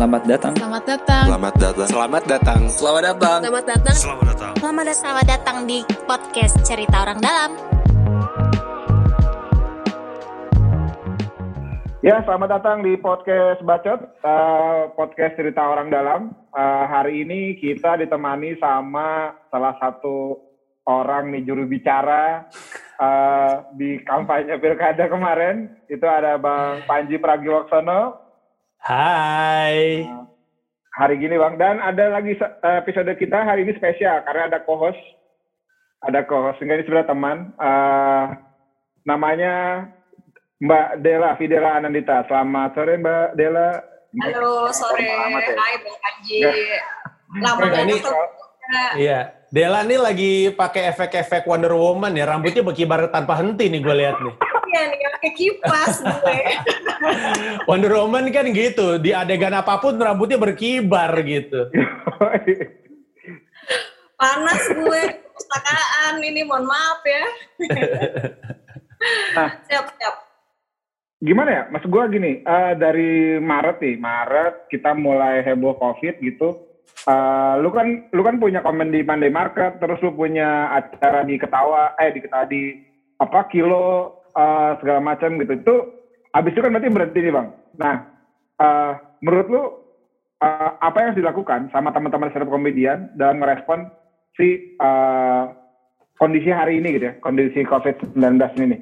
Selamat datang. Selamat datang. Selamat datang. Selamat datang. Selamat datang. Selamat datang. Selamat datang. Selamat datang. Selamat datang di podcast Cerita Orang Dalam. Ya, selamat datang di podcast Bacot, uh, podcast cerita orang dalam. Uh, hari ini kita ditemani sama salah satu orang nih juru bicara uh, di kampanye pilkada kemarin. Itu ada Bang Panji Pragiwaksono. Hai. Hari gini Bang, dan ada lagi episode kita hari ini spesial karena ada co-host. Ada co-host, ini sebenarnya teman. Uh, namanya Mbak Dela, Fidela Anandita. Selamat sore Mbak Dela. Halo, sore. Ya. Hai Bang Panji. Lama Nah, ini, ketemu. Iya, Dela nih lagi pakai efek-efek Wonder Woman ya, rambutnya berkibar tanpa henti nih gue lihat nih. Iya nih, pakai kipas gue. Wonder Woman kan gitu, di adegan apa pun rambutnya berkibar gitu. Panas gue, pustakaan ini, mohon maaf ya. Nah. siap, siap. Gimana ya, mas gue gini, uh, dari Maret nih, Maret kita mulai heboh COVID gitu. Uh, lu kan lu kan punya komen di Monday Market, terus lu punya acara di Ketawa, eh di Ketawa di apa Kilo uh, segala macam gitu. Itu abis itu kan berarti berhenti nih bang. Nah, uh, menurut lu uh, apa yang harus dilakukan sama teman-teman stand up komedian dalam merespon si uh, kondisi hari ini gitu ya, kondisi COVID-19 ini nih?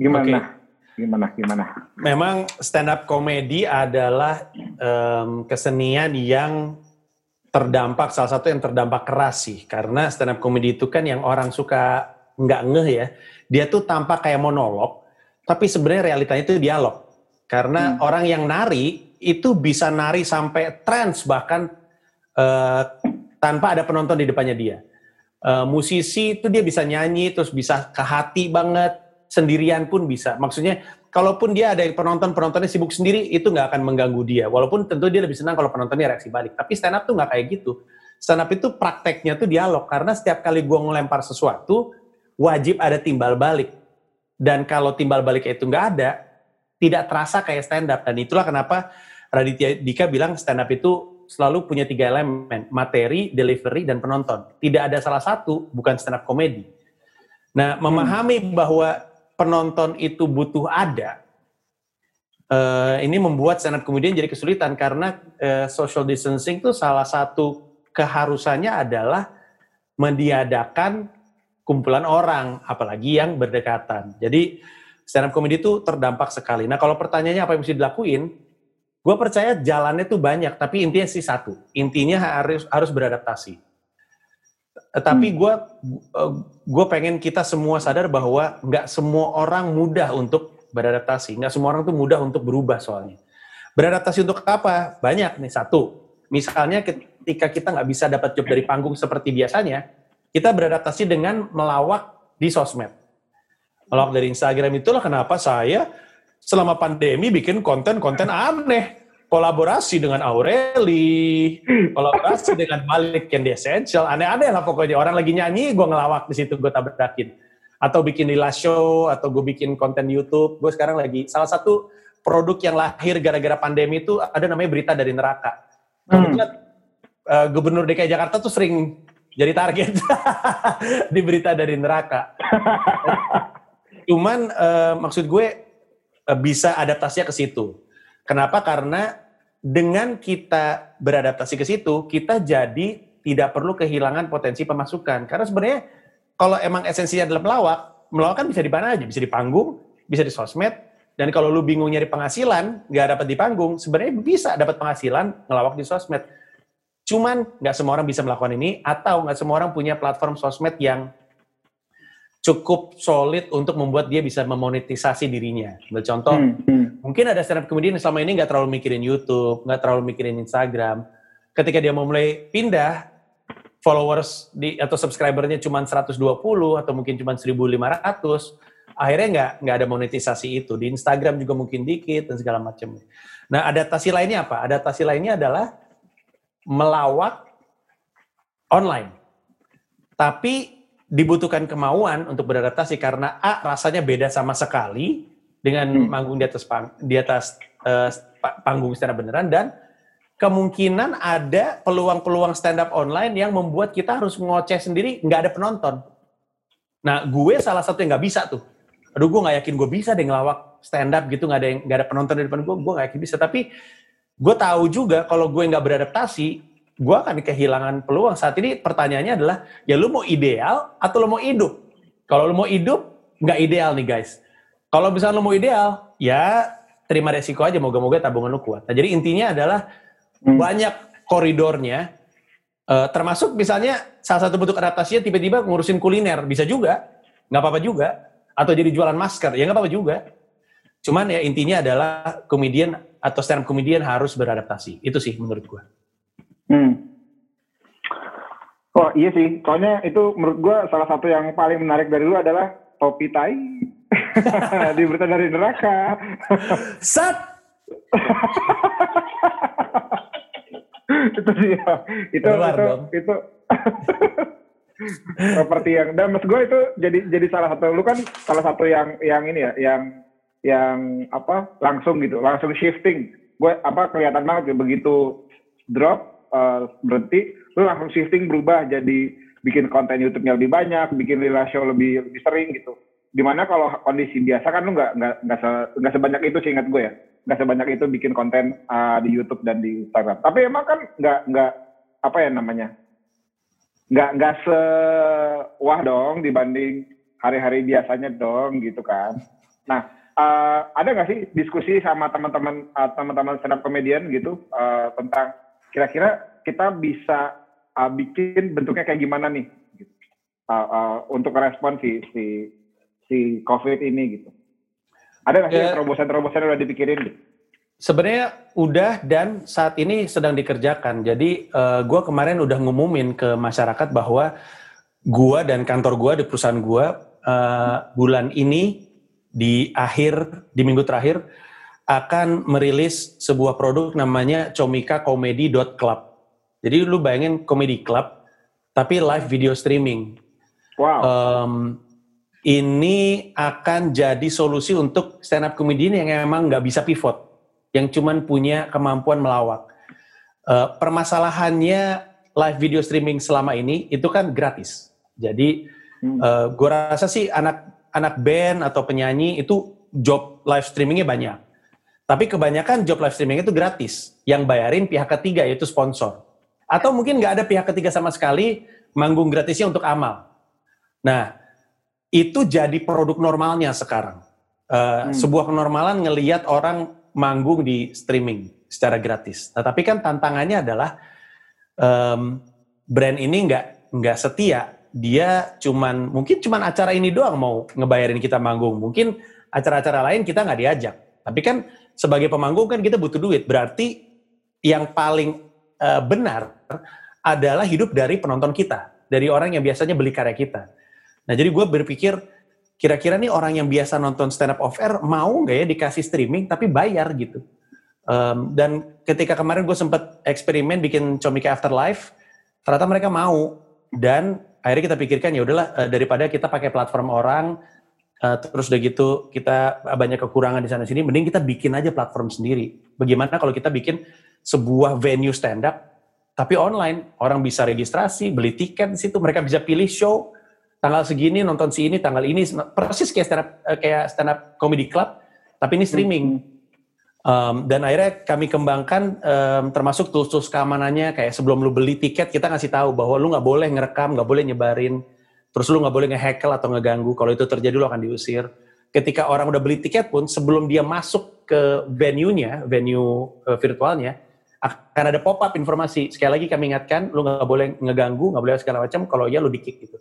Gimana? Oke. Gimana? Gimana? Memang stand up comedy adalah em, kesenian yang terdampak, salah satu yang terdampak keras sih. Karena stand up comedy itu kan yang orang suka nggak ngeh ya. Dia tuh tampak kayak monolog, tapi sebenarnya realitanya itu dialog. Karena orang yang nari itu bisa nari sampai trans bahkan eh, tanpa ada penonton di depannya dia. Eh, musisi itu dia bisa nyanyi terus bisa ke hati banget sendirian pun bisa. Maksudnya kalaupun dia ada penonton penontonnya sibuk sendiri itu nggak akan mengganggu dia. Walaupun tentu dia lebih senang kalau penontonnya reaksi balik. Tapi stand up tuh nggak kayak gitu. Stand up itu prakteknya tuh dialog karena setiap kali gua ngelempar sesuatu wajib ada timbal balik. Dan kalau timbal balik itu nggak ada, tidak terasa kayak stand up. Dan itulah kenapa Raditya Dika bilang stand up itu selalu punya tiga elemen, materi, delivery, dan penonton. Tidak ada salah satu, bukan stand up comedy. Nah, memahami bahwa penonton itu butuh ada, eh, ini membuat stand up comedian jadi kesulitan karena eh, social distancing itu salah satu keharusannya adalah meniadakan kumpulan orang, apalagi yang berdekatan. Jadi stand up comedy itu terdampak sekali. Nah kalau pertanyaannya apa yang mesti dilakuin, gue percaya jalannya tuh banyak, tapi intinya sih satu, intinya harus harus beradaptasi. Tapi gue gue pengen kita semua sadar bahwa nggak semua orang mudah untuk beradaptasi, nggak semua orang tuh mudah untuk berubah soalnya. Beradaptasi untuk apa? Banyak nih satu. Misalnya ketika kita nggak bisa dapat job dari panggung seperti biasanya, kita beradaptasi dengan melawak di sosmed. Melawak dari Instagram itulah kenapa saya selama pandemi bikin konten-konten aneh. Kolaborasi dengan Aureli, kolaborasi dengan Malik yang di Essential, aneh-aneh lah pokoknya. Orang lagi nyanyi, gue ngelawak di situ, gue tabrakin. Atau bikin lila show, atau gue bikin konten YouTube. Gue sekarang lagi, salah satu produk yang lahir gara-gara pandemi itu ada namanya Berita dari Neraka. Kebetulan uh, Gubernur DKI Jakarta tuh sering jadi target di Berita dari Neraka. Cuman uh, maksud gue uh, bisa adaptasinya ke situ. Kenapa? Karena dengan kita beradaptasi ke situ, kita jadi tidak perlu kehilangan potensi pemasukan. Karena sebenarnya kalau emang esensinya adalah melawak, melawak kan bisa di mana aja, bisa di panggung, bisa di sosmed, dan kalau lu bingung nyari penghasilan, nggak dapat di panggung, sebenarnya bisa dapat penghasilan ngelawak di sosmed. Cuman nggak semua orang bisa melakukan ini, atau nggak semua orang punya platform sosmed yang cukup solid untuk membuat dia bisa memonetisasi dirinya. Contoh, Hmm, hmm. mungkin ada stand up comedian yang selama ini nggak terlalu mikirin YouTube, nggak terlalu mikirin Instagram. Ketika dia mau mulai pindah, followers di atau subscribernya cuma 120 atau mungkin cuma 1.500, akhirnya nggak nggak ada monetisasi itu. Di Instagram juga mungkin dikit dan segala macam. Nah, adaptasi lainnya apa? Adaptasi lainnya adalah melawak online. Tapi dibutuhkan kemauan untuk beradaptasi karena A rasanya beda sama sekali dengan Hmm. manggung di atas pang, di atas pa- panggung up beneran dan kemungkinan ada peluang-peluang stand up online yang membuat kita harus ngoceh sendiri, nggak ada penonton. Nah, gue salah satu yang nggak bisa tuh. Aduh, gue nggak yakin gue bisa deh ngelawak stand up gitu, nggak ada yang nggak ada penonton di depan gue, gue nggak yakin bisa. Tapi gue tahu juga kalau gue nggak beradaptasi, gue akan kehilangan peluang. Saat ini pertanyaannya adalah, ya lu mau ideal atau lu mau hidup? Kalau lu mau hidup, nggak ideal nih guys. Kalau misalnya lu mau ideal, ya terima resiko aja, moga-moga tabungan lu kuat. Nah, jadi intinya adalah Hmm. banyak koridornya, eh, termasuk misalnya salah satu bentuk adaptasinya tiba-tiba ngurusin kuliner, bisa juga, nggak apa-apa juga. Atau jadi jualan masker, ya nggak apa-apa juga. Cuman ya intinya adalah komedian atau stand up komedian harus beradaptasi. Itu sih menurut gue. Hmm. Oh iya sih, soalnya itu menurut gua salah satu yang paling menarik dari lu adalah topi tai di berita dari neraka. Sat! itu dia, itu Keluar itu dong. itu seperti yang dan maksud gue itu jadi jadi salah satu lu kan salah satu yang yang ini ya yang yang apa langsung gitu langsung shifting. Gue apa kelihatan banget ya begitu drop eh, berhenti lu langsung shifting berubah jadi bikin konten YouTube-nya lebih banyak bikin show lebih lebih sering gitu. Di mana kalau kondisi biasa kan lu nggak nggak nggak se, nggak sebanyak itu sih ingat gue ya. Nggak sebanyak itu bikin konten eh, di YouTube dan di Instagram. Tapi emang kan nggak nggak apa ya namanya nggak nggak se wah dong dibanding hari-hari biasanya dong gitu kan. Nah eh, ada nggak sih diskusi sama teman-teman eh, teman-teman stand up comedian gitu eh, tentang kira-kira kita bisa eh, bikin bentuknya kayak gimana nih gitu. Eh, eh, untuk respon si si si COVID ini gitu. Ada nggak sih Ya. terobosan-terobosan yang udah dipikirin? Gitu? Sebenarnya udah dan saat ini sedang dikerjakan. Jadi eh, gua kemarin udah ngumumin ke masyarakat bahwa gua dan kantor gua di perusahaan gua eh, bulan ini di akhir di minggu terakhir akan merilis sebuah produk namanya comika.comedy.club. Jadi lu bayangin comedy club tapi live video streaming. Wow. Em, ini akan jadi solusi untuk stand up comedian yang emang nggak bisa pivot, yang cuman punya kemampuan melawak. Eh, permasalahannya live video streaming selama ini itu kan gratis. Jadi Hmm. eh, gue rasa sih anak anak band atau penyanyi itu job live streamingnya banyak. Tapi kebanyakan job live streaming itu gratis. Yang bayarin pihak ketiga yaitu sponsor. Atau mungkin nggak ada pihak ketiga sama sekali, manggung gratisnya untuk amal. Nah, itu jadi produk normalnya sekarang. Eh, Hmm. Sebuah kenormalan ngeliat orang manggung di streaming secara gratis. Nah, tapi kan tantangannya adalah em, brand ini nggak nggak setia. Dia cuman mungkin cuman acara ini doang mau ngebayarin kita manggung. Mungkin acara-acara lain kita nggak diajak. Tapi kan sebagai pemanggung kan kita butuh duit. Berarti yang paling eh, benar adalah hidup dari penonton kita, dari orang yang biasanya beli karya kita. Nah, jadi gue berpikir kira-kira nih orang yang biasa nonton stand up off air mau nggak ya dikasih streaming tapi bayar gitu. Em, dan ketika kemarin gue sempat eksperimen bikin Comika Afterlife, ternyata mereka mau dan akhirnya kita pikirkan ya udahlah eh, daripada kita pakai platform orang eh, terus udah gitu kita banyak kekurangan di sana sini mending kita bikin aja platform sendiri. Bagaimana kalau kita bikin sebuah venue stand up tapi online, orang bisa registrasi, beli tiket di situ, mereka bisa pilih show tanggal segini nonton si ini, tanggal ini persis kayak stand up eh, kayak stand up comedy club tapi ini streaming. Um, dan akhirnya kami kembangkan um, termasuk tools-tools keamanannya kayak sebelum lu beli tiket kita ngasih tahu bahwa lu nggak boleh ngerekam, nggak boleh nyebarin, terus lu nggak boleh ngehackle atau ngeganggu. Kalau itu terjadi lu akan diusir. Ketika orang udah beli tiket pun sebelum dia masuk ke venue-nya, venue eh, virtualnya, akan ada pop-up informasi. Sekali lagi kami ingatkan, lu nggak boleh ngeganggu, nggak boleh segala macam. Kalau ya lu di-kick gitu.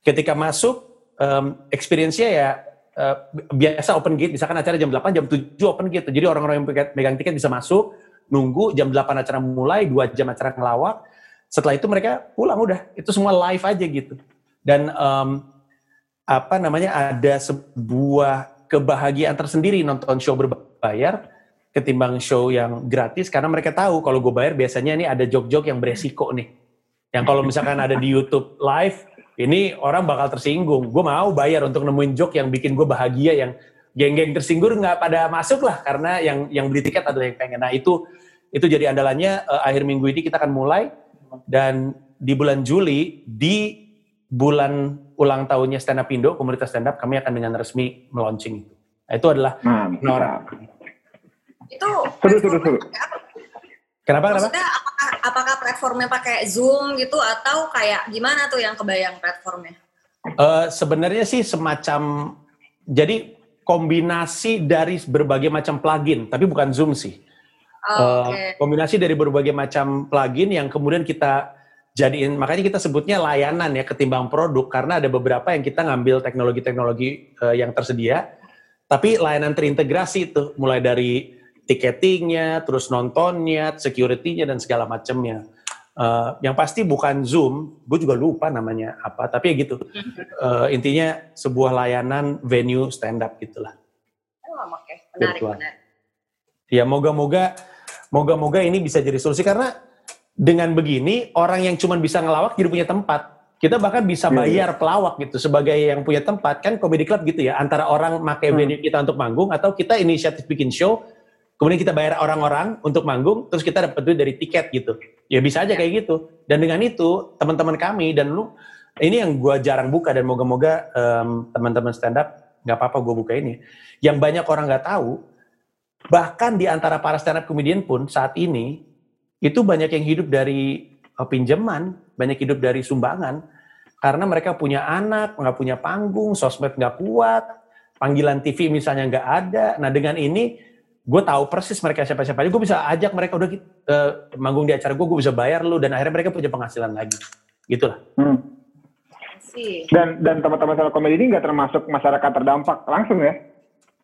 Ketika masuk, um, experience-nya ya eh, biasa open gate, misalkan acara jam 8, jam 7 open gate. Jadi orang-orang yang pegang, tiket bisa masuk, nunggu jam 8 acara mulai, 2 jam acara ngelawak. Setelah itu mereka pulang udah. Itu semua live aja gitu. Dan em, apa namanya ada sebuah kebahagiaan tersendiri nonton show berbayar ketimbang show yang gratis karena mereka tahu kalau gue bayar biasanya ini ada jok-jok yang beresiko nih. Yang kalau misalkan ada di YouTube live, ini orang bakal tersinggung. Gue mau bayar untuk nemuin jok yang bikin gue bahagia, yang geng-geng tersinggung nggak pada masuk lah karena yang yang beli tiket adalah yang pengen. Nah itu Itu jadi andalannya uh, akhir minggu ini kita akan mulai dan di bulan Juli di bulan ulang tahunnya Stand Up Indo, komunitas stand up, kami akan dengan resmi melaunching itu. Nah, itu adalah. Nora. Itu Seru, seru, seru. Kenapa kenapa? Maksudnya apakah, platformnya pakai Zoom gitu atau kayak gimana tuh yang kebayang platformnya? Eh, sebenarnya sih semacam jadi kombinasi dari berbagai macam plugin, tapi bukan Zoom sih. Oh, Oke. kombinasi dari berbagai macam plugin yang kemudian kita jadiin, makanya kita sebutnya layanan ya ketimbang produk karena ada beberapa yang kita ngambil teknologi-teknologi eh, yang tersedia, tapi layanan terintegrasi itu mulai dari ticketingnya, terus nontonnya, security-nya dan segala macamnya. Eh, yang pasti bukan Zoom, gue juga lupa namanya apa, tapi ya gitu. Eh, intinya sebuah layanan venue stand up gitulah. Oh, oke. Menarik, Virtual. menarik. Ya moga-moga moga-moga ini bisa jadi solusi karena dengan begini orang yang cuma bisa ngelawak jadi punya tempat. Kita bahkan bisa Iya, bayar pelawak gitu sebagai yang punya tempat kan comedy club gitu ya antara orang make Hmm. venue kita untuk manggung atau kita inisiatif bikin show kemudian kita bayar orang-orang untuk manggung terus kita dapat duit dari tiket gitu. Ya bisa aja kayak gitu. Dan dengan itu teman-teman kami dan lu ini yang gua jarang buka dan moga-moga em, teman-teman stand up nggak apa-apa gue buka ini. Yang banyak orang nggak tahu bahkan di antara para stand up comedian pun saat ini itu banyak yang hidup dari uh, pinjaman, banyak hidup dari sumbangan karena mereka punya anak, nggak punya panggung, sosmed nggak kuat, panggilan TV misalnya nggak ada. Nah dengan ini gue tahu persis mereka siapa-siapa aja, gue bisa ajak mereka udah uh, manggung di acara gue, gue bisa bayar lu dan akhirnya mereka punya penghasilan lagi, gitulah. Hmm. Sih. Dan dan teman-teman stand up comedy ini nggak termasuk masyarakat terdampak langsung ya?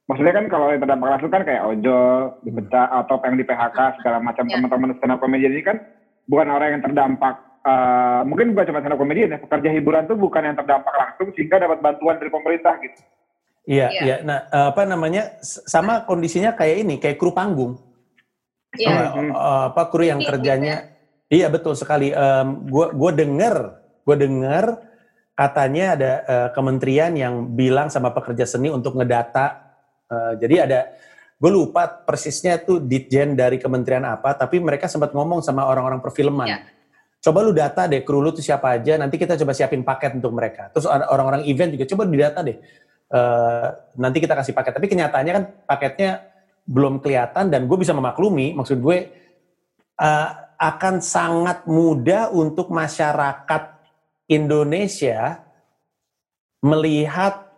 Maksudnya kan kalau yang terdampak langsung kan kayak ojol, dipecah, atau yang di PHK, segala macam Ya. teman-teman stand up comedy ini kan bukan orang yang terdampak. eh, mungkin bukan cuma stand up comedy ya, pekerja hiburan tuh bukan yang terdampak langsung sehingga dapat bantuan dari pemerintah gitu. Iya, Iya. iya. Nah, uh, apa namanya? Sama kondisinya kayak ini, kayak kru panggung. Iya. Eh, eh, apa kru yang Iya, kerjanya iya betul sekali Em, gua gua denger gua denger katanya ada eh, kementerian yang bilang sama pekerja seni untuk ngedata eh, jadi ada gue lupa persisnya tuh ditjen dari kementerian apa tapi mereka sempat ngomong sama orang-orang perfilman Iya. coba lu data deh kru lu tuh siapa aja nanti kita coba siapin paket untuk mereka terus orang-orang event juga coba didata deh Eh, nanti kita kasih paket tapi kenyataannya kan paketnya belum kelihatan dan gue bisa memaklumi maksud gue eh, akan sangat mudah untuk masyarakat Indonesia melihat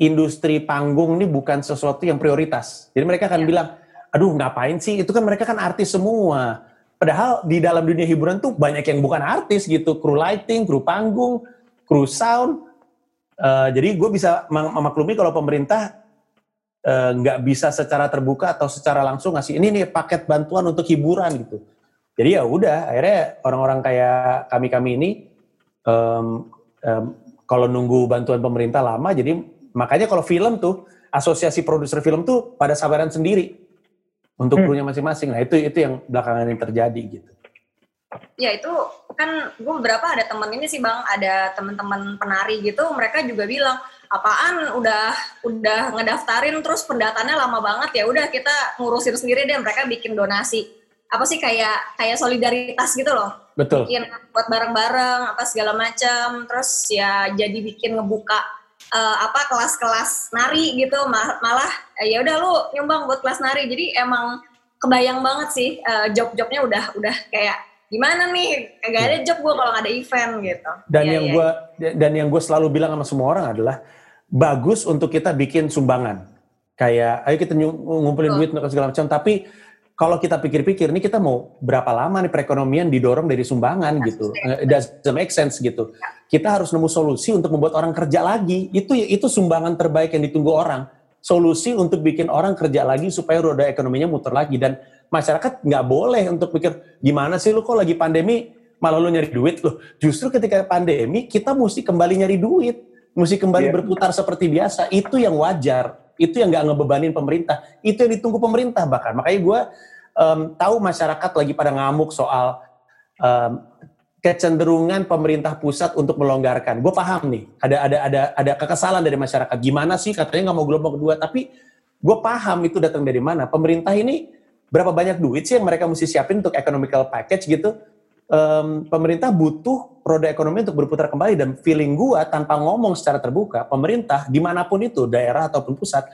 industri panggung ini bukan sesuatu yang prioritas. Jadi mereka akan Ya. bilang, aduh ngapain sih? Itu kan mereka kan artis semua. Padahal di dalam dunia hiburan tuh banyak yang bukan artis gitu, kru lighting, kru panggung, kru sound. Eh, jadi gue bisa mem- memaklumi kalau pemerintah eh, nggak bisa secara terbuka atau secara langsung ngasih ini nih paket bantuan untuk hiburan gitu. Jadi ya udah, akhirnya orang-orang kayak kami-kami ini em, em, kalau nunggu bantuan pemerintah lama, jadi makanya kalau film tuh asosiasi produser film tuh pada sabaran sendiri untuk Hmm. krunya masing-masing. Nah itu itu yang belakangan ini terjadi gitu. Ya itu kan gue beberapa ada temen ini sih bang, ada teman-teman penari gitu, mereka juga bilang apaan? Udah udah ngedaftarin terus pendataannya lama banget. Ya udah kita ngurusin sendiri deh. Mereka bikin donasi. Apa sih kayak kayak solidaritas gitu loh. Betul. bikin buat bareng-bareng apa segala macam terus ya jadi bikin ngebuka eh, apa kelas-kelas nari gitu. Ma- malah eh, ya udah lu nyumbang buat kelas nari. Jadi emang kebayang banget sih eh, job-jobnya udah udah kayak gimana nih kagak ada job gue kalau nggak ada event gitu Dan Iya, yang iya. gua dan yang gue selalu bilang sama semua orang adalah bagus untuk kita bikin sumbangan. Kayak ayo kita ngumpulin duit untuk segala macam. Tapi kalau kita pikir-pikir ini kita mau berapa lama nih perekonomian didorong dari sumbangan gitu. Eh, It doesn't make sense gitu. Kita harus nemu solusi untuk membuat orang kerja lagi. Itu itu sumbangan terbaik yang ditunggu orang. Solusi untuk bikin orang kerja lagi supaya roda ekonominya muter lagi dan masyarakat nggak boleh untuk pikir gimana sih lu kok lagi pandemi malah lu nyari duit loh. Justru ketika pandemi kita mesti kembali nyari duit, mesti kembali Iya. berputar seperti biasa. Itu yang wajar, itu yang nggak ngebebanin pemerintah, itu yang ditunggu pemerintah bahkan. Makanya gue tahu masyarakat lagi pada ngamuk soal em, kecenderungan pemerintah pusat untuk melonggarkan. Gue paham nih, ada ada ada ada kekesalan dari masyarakat. Gimana sih katanya nggak mau gelombang kedua, tapi gue paham itu datang dari mana. Pemerintah ini berapa banyak duit sih yang mereka mesti siapin untuk economical package gitu. Um, pemerintah butuh roda ekonomi untuk berputar kembali dan feeling gua tanpa ngomong secara terbuka, pemerintah di mana pun itu daerah ataupun pusat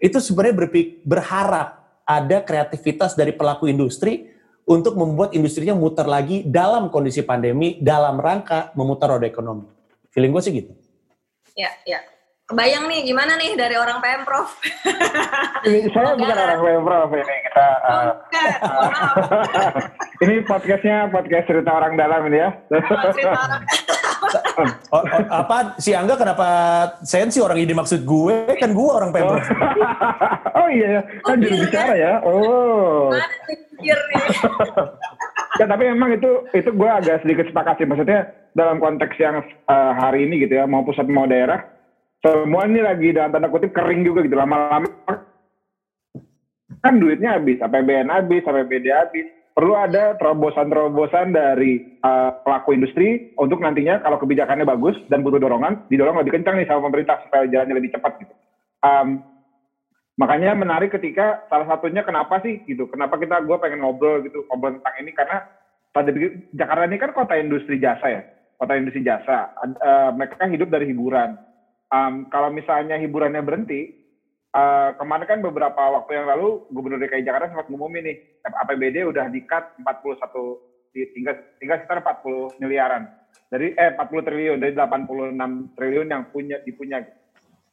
itu sebenarnya berharap ada kreativitas dari pelaku industri untuk membuat industrinya muter lagi dalam kondisi pandemi dalam rangka memutar roda ekonomi. Feeling gue sih gitu. Ya, ya. Kebayang nih gimana nih dari orang Pemprov? Ini saya bukan orang Pemprov ini kita uh, mohon maaf. ini podcastnya podcast cerita orang dalam ini ya. Orang Oh, oh, apa si Angga kenapa sensi orang ini maksud gue kan gue orang Pemprov. oh iya ya, kan Oh, juru iya. bicara ya. Oh. mana pikir nih? Ya tapi memang itu itu gue agak sedikit sepakat sih. Maksudnya dalam konteks yang uh, hari ini gitu ya, mau pusat mau daerah, semua ini lagi dalam tanda kutip kering juga gitu. Lama-lama kan duitnya habis, APBN habis, APBD habis. Perlu ada terobosan-terobosan dari uh, pelaku industri untuk nantinya kalau kebijakannya bagus dan butuh dorongan, didorong lebih kencang nih sama pemerintah supaya jalannya lebih cepat gitu. Um, makanya menarik ketika salah satunya kenapa sih gitu kenapa kita gue pengen ngobrol gitu ngobrol tentang ini karena pada Jakarta ini kan kota industri jasa ya kota industri jasa eh, mereka hidup dari hiburan Am, kalau misalnya hiburannya berhenti eh, kemarin kan beberapa waktu yang lalu gubernur DKI Jakarta sempat ngumumin nih APBD udah di cut 41 di- tinggal tinggal sekitar 40 miliaran dari eh 40 triliun dari 86 triliun yang punya dipunya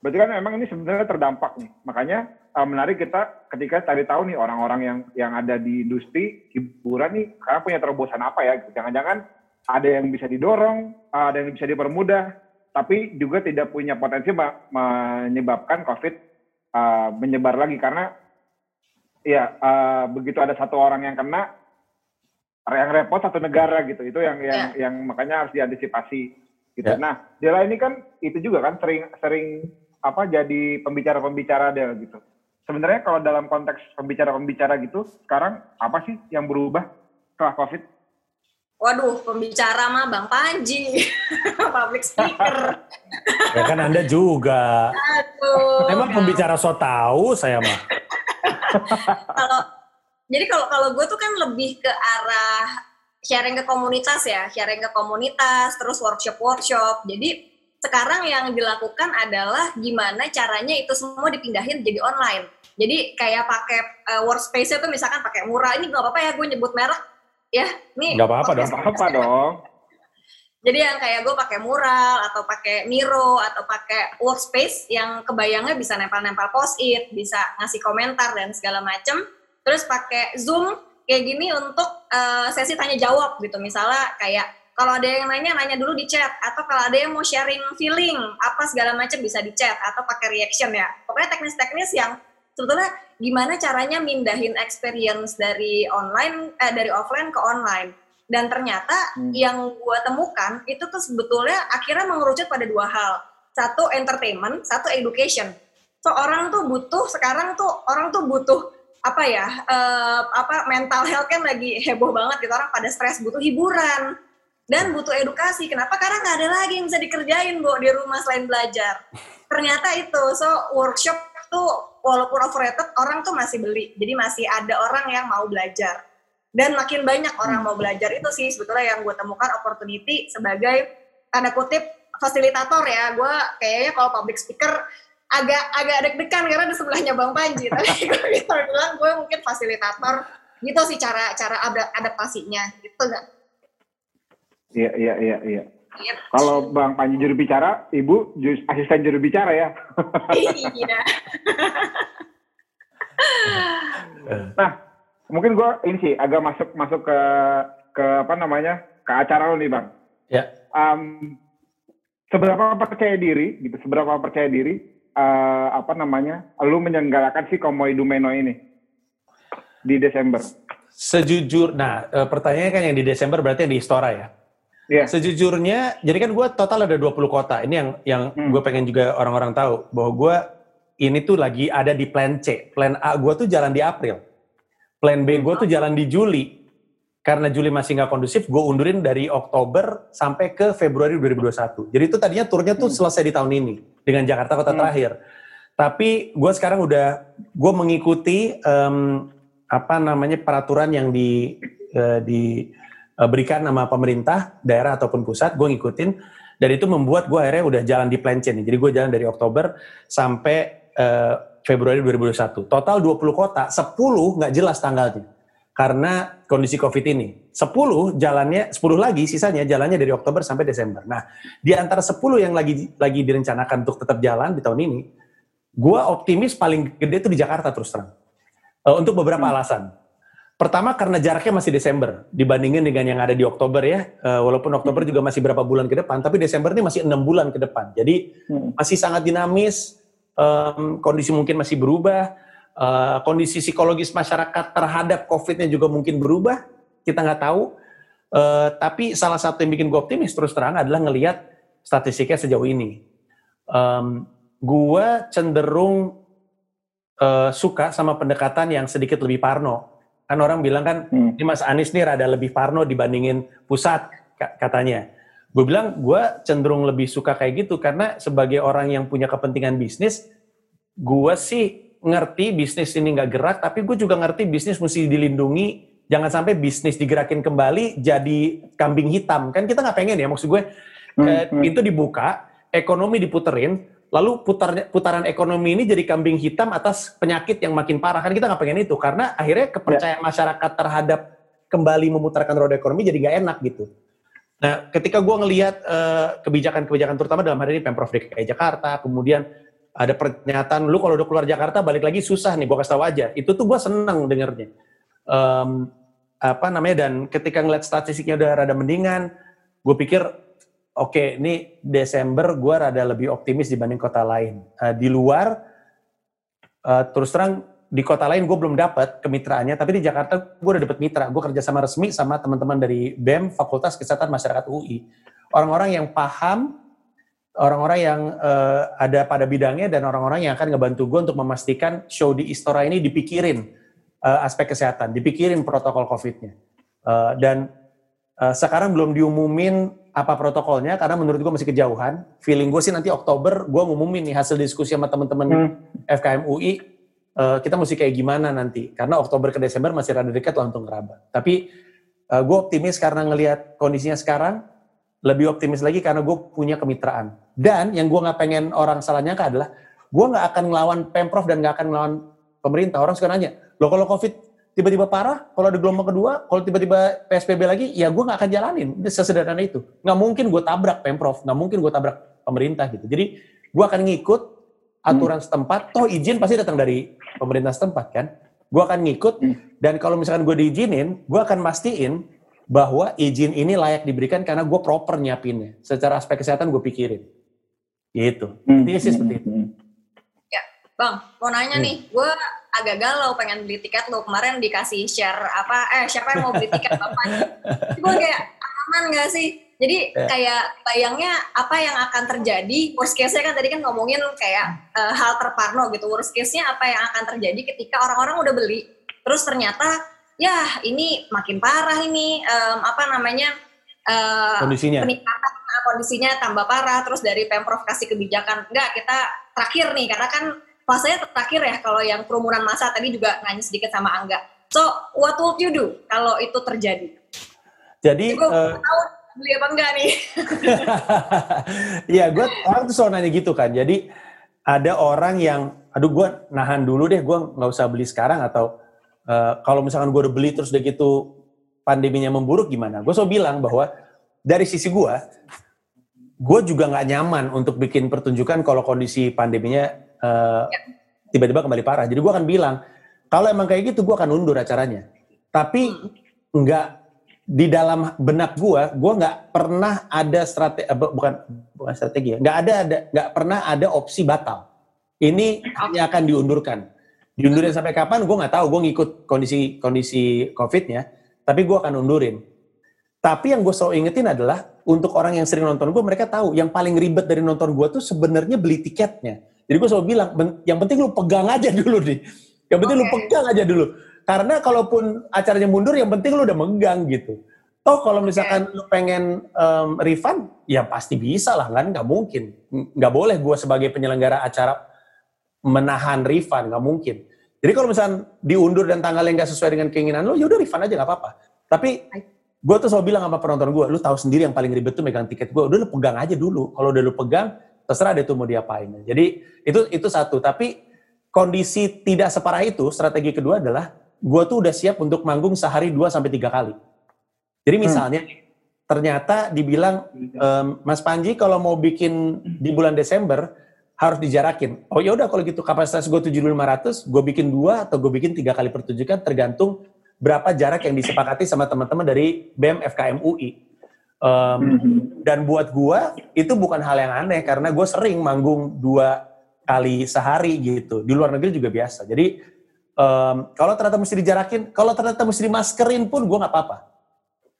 Berarti kan memang ini sebenarnya terdampak nih. Makanya uh, menarik kita ketika cari tahu nih orang-orang yang yang ada di industri hiburan nih sekarang punya terobosan apa ya? Jangan-jangan ada yang bisa didorong, uh, ada yang bisa dipermudah, tapi juga tidak punya potensi menyebabkan COVID uh, menyebar lagi karena ya uh, begitu ada satu orang yang kena yang repot satu negara gitu. Itu yang yang yang makanya harus diantisipasi gitu. Ya. Nah, Dela ini kan itu juga kan sering sering apa jadi pembicara-pembicara Del gitu. Sebenarnya kalau dalam konteks pembicara-pembicara gitu, sekarang apa sih yang berubah setelah COVID? Waduh, pembicara mah Bang Panji, public speaker. Ya kan Anda juga. Aduh. Emang pembicara so tahu saya mah. kalau jadi kalau kalau gue tuh kan lebih ke arah sharing ke komunitas ya, sharing ke komunitas, terus workshop workshop. Jadi sekarang yang dilakukan adalah gimana caranya itu semua dipindahin jadi online. Jadi kayak pakai uh, workspace itu misalkan pakai murah ini nggak apa-apa ya gue nyebut merek ya. Nih Nggak apa-apa dong. podcast Apa dong? jadi yang kayak gue pakai mural atau pakai Miro atau pakai workspace yang kebayangnya bisa nempel-nempel post-it, bisa ngasih komentar dan segala macem. Terus pakai Zoom kayak gini untuk eh, sesi tanya jawab gitu. Misalnya kayak kalau ada yang nanya nanya dulu di chat atau kalau ada yang mau sharing feeling apa segala macam bisa di chat atau pakai reaction ya. Pokoknya teknis-teknis yang sebetulnya gimana caranya mindahin experience dari online eh, dari offline ke online? Dan ternyata Hmm. yang gua temukan itu tuh sebetulnya akhirnya mengerucut pada dua hal. Satu entertainment. Satu education. So orang tuh butuh sekarang tuh orang tuh butuh apa ya eh, apa mental health kan lagi heboh banget gitu. Orang pada stres butuh hiburan. Dan butuh edukasi. Kenapa? Karena nggak ada lagi yang bisa dikerjain bu di rumah selain belajar. Ternyata itu. So workshop tuh walaupun overrated orang tuh masih beli. Jadi masih ada orang yang mau belajar. Dan makin banyak orang mau belajar itu sih sebetulnya yang gue temukan opportunity sebagai tanda kutip fasilitator ya. Gue kayaknya kalau public speaker agak agak deg-degan karena di sebelahnya bang Panji. Tapi gue bisa bilang gue mungkin fasilitator gitu sih cara cara ada- adaptasinya. Gitu nggak Iya, iya, iya, iya. Gitu. Kalau Bang Panji juru bicara, Ibu asisten juru bicara ya. iya Nah, mungkin gue ini sih agak masuk masuk ke ke apa namanya ke acara lo nih bang. Ya. Am, seberapa percaya diri gitu, seberapa percaya diri eh, apa namanya, lu menyelenggarakan si Komoi Dumeno ini di Desember. Sejujur, nah eh, pertanyaannya kan yang di Desember berarti yang di Istora ya. Iya. Sejujurnya, jadi kan gue total ada 20 kota. Ini yang yang Hmm. gue pengen juga orang-orang tahu bahwa gue ini tuh lagi ada di plan C. Plan A gue tuh jalan di April. Plan B gue tuh jalan di Juli. Karena Juli masih nggak kondusif, gue undurin dari Oktober sampai ke Februari 2021. Jadi itu tadinya turnya tuh Hmm. selesai di tahun ini dengan Jakarta kota Hmm. terakhir. Tapi gue sekarang udah gue mengikuti em, apa namanya peraturan yang di uh, diberikan sama pemerintah daerah ataupun pusat, gue ngikutin dan itu membuat gue akhirnya udah jalan di plan chain. Jadi gue jalan dari Oktober sampai uh, Februari 2021. Total 20 kota, 10 nggak jelas tanggalnya karena kondisi COVID ini. 10 jalannya, 10 lagi sisanya jalannya dari Oktober sampai Desember. Nah, di antara 10 yang lagi lagi direncanakan untuk tetap jalan di tahun ini, gua optimis paling gede itu di Jakarta terus terang. Uh, untuk beberapa hmm. alasan. Pertama karena jaraknya masih Desember dibandingin dengan yang ada di Oktober ya. Uh, walaupun Oktober hmm. juga masih berapa bulan ke depan, tapi Desember ini masih enam bulan ke depan. Jadi hmm. masih sangat dinamis, um, kondisi mungkin masih berubah uh, kondisi psikologis masyarakat terhadap COVID-nya juga mungkin berubah, kita nggak tahu. Uh, tapi salah satu yang bikin gue optimis terus terang adalah ngelihat statistiknya sejauh ini. Um, gue cenderung uh, suka sama pendekatan yang sedikit lebih parno. Kan orang bilang kan, hmm. ini Mas Anies nih rada lebih parno dibandingin pusat katanya. Gue bilang gue cenderung lebih suka kayak gitu karena sebagai orang yang punya kepentingan bisnis, gue sih ngerti bisnis ini nggak gerak, tapi gue juga ngerti bisnis mesti dilindungi. Jangan sampai bisnis digerakin kembali jadi kambing hitam. Kan kita nggak pengen ya, maksud gue hmm, eh, hmm. pintu dibuka, ekonomi diputerin, lalu putar, putaran ekonomi ini jadi kambing hitam atas penyakit yang makin parah. Kan kita nggak pengen itu, karena akhirnya kepercayaan ya. masyarakat terhadap kembali memutarkan roda ekonomi jadi nggak enak gitu. Nah, ketika gue ngelihat uh, kebijakan-kebijakan terutama dalam hari ini Pemprov DKI Jakarta, kemudian ada pernyataan lu kalau udah keluar Jakarta balik lagi susah nih, gue kasih tahu aja. Itu tuh gue seneng dengernya. Um, apa namanya dan ketika ngeliat statistiknya udah rada mendingan, gue pikir oke okay, ini Desember gue rada lebih optimis dibanding kota lain. Uh, di luar uh, terus terang di kota lain gue belum dapat kemitraannya, tapi di Jakarta gue udah dapet mitra. Gue kerja sama resmi sama teman-teman dari BEM Fakultas Kesehatan Masyarakat UI. Orang-orang yang paham orang-orang yang uh, ada pada bidangnya dan orang-orang yang akan ngebantu gue untuk memastikan show di Istora ini dipikirin uh, aspek kesehatan, dipikirin protokol COVID-nya. Uh, dan uh, sekarang belum diumumin apa protokolnya karena menurut gue masih kejauhan. Feeling gue sih nanti Oktober gue ngumumin nih hasil diskusi sama teman-teman hmm. FKM UI uh, kita mesti kayak gimana nanti karena Oktober ke Desember masih rada dekat lah untuk ngeraba. Tapi uh, gue optimis karena ngelihat kondisinya sekarang lebih optimis lagi karena gue punya kemitraan. Dan yang gue nggak pengen orang salah nyangka adalah gue nggak akan ngelawan pemprov dan nggak akan ngelawan pemerintah. Orang suka nanya, lo kalau covid tiba-tiba parah, kalau ada gelombang kedua, kalau tiba-tiba PSBB lagi, ya gue nggak akan jalanin. Sesederhana itu. Nggak mungkin gue tabrak pemprov, nggak mungkin gue tabrak pemerintah gitu. Jadi gue akan ngikut aturan hmm. setempat. Toh izin pasti datang dari pemerintah setempat kan. Gue akan ngikut hmm. dan kalau misalkan gue diizinin, gue akan mastiin bahwa izin ini layak diberikan karena gue proper nyiapinnya. Secara aspek kesehatan gue pikirin. Gitu. Hmm. Intinya sih seperti itu. Ya, Bang, mau nanya hmm. nih, gue agak galau pengen beli tiket lo. Kemarin dikasih share apa, eh siapa yang mau beli tiket bapak? gue kayak aman gak sih? Jadi ya. kayak bayangnya apa yang akan terjadi, worst case-nya kan tadi kan ngomongin kayak uh, hal terparno gitu. Worst case-nya apa yang akan terjadi ketika orang-orang udah beli, terus ternyata ya ini makin parah ini um, apa namanya uh, kondisinya peningkatan ah, kondisinya tambah parah terus dari pemprov kasih kebijakan enggak kita terakhir nih karena kan fasenya terakhir ya kalau yang kerumunan massa tadi juga nanya sedikit sama Angga so what would you do kalau itu terjadi jadi gue uh, tahu beli apa enggak nih Iya, gue orang tuh selalu nanya gitu kan. Jadi ada orang yang, aduh gue nahan dulu deh, gue nggak usah beli sekarang atau uh, kalau misalkan gue udah beli terus udah gitu pandeminya memburuk gimana? Gue selalu bilang bahwa dari sisi gue, gue juga nggak nyaman untuk bikin pertunjukan kalau kondisi pandeminya uh, tiba-tiba kembali parah. Jadi gue akan bilang, kalau emang kayak gitu gue akan undur acaranya. Tapi nggak di dalam benak gue, gue nggak pernah ada strategi, uh, bukan bukan strategi ya, nggak ada ada nggak pernah ada opsi batal. Ini hanya akan diundurkan diundurin sampai kapan gue nggak tahu gue ngikut kondisi kondisi covidnya tapi gue akan undurin tapi yang gue selalu ingetin adalah untuk orang yang sering nonton gue mereka tahu yang paling ribet dari nonton gue tuh sebenarnya beli tiketnya jadi gue selalu bilang yang penting lu pegang aja dulu nih yang penting okay. lu pegang aja dulu karena kalaupun acaranya mundur yang penting lu udah megang gitu toh kalau misalkan okay. lu pengen um, refund ya pasti bisa lah kan nggak mungkin nggak boleh gue sebagai penyelenggara acara menahan refund nggak mungkin. Jadi kalau misalnya diundur dan tanggalnya nggak sesuai dengan keinginan lo, ya udah refund aja nggak apa-apa. Tapi gue tuh selalu bilang sama penonton gue, lu tahu sendiri yang paling ribet tuh megang tiket gue. Udah lu pegang aja dulu. Kalau udah lu pegang, terserah deh tuh mau diapain. Jadi itu itu satu. Tapi kondisi tidak separah itu, strategi kedua adalah gue tuh udah siap untuk manggung sehari dua sampai tiga kali. Jadi misalnya ternyata dibilang ehm, Mas Panji kalau mau bikin di bulan Desember harus dijarakin. Oh ya udah kalau gitu kapasitas gue 7.500, gue bikin dua atau gue bikin tiga kali pertunjukan tergantung berapa jarak yang disepakati sama teman-teman dari BEM FKM UI. Em, dan buat gue itu bukan hal yang aneh karena gue sering manggung dua kali sehari gitu. Di luar negeri juga biasa. Jadi em, kalau ternyata mesti dijarakin, kalau ternyata mesti dimaskerin pun gue nggak apa-apa.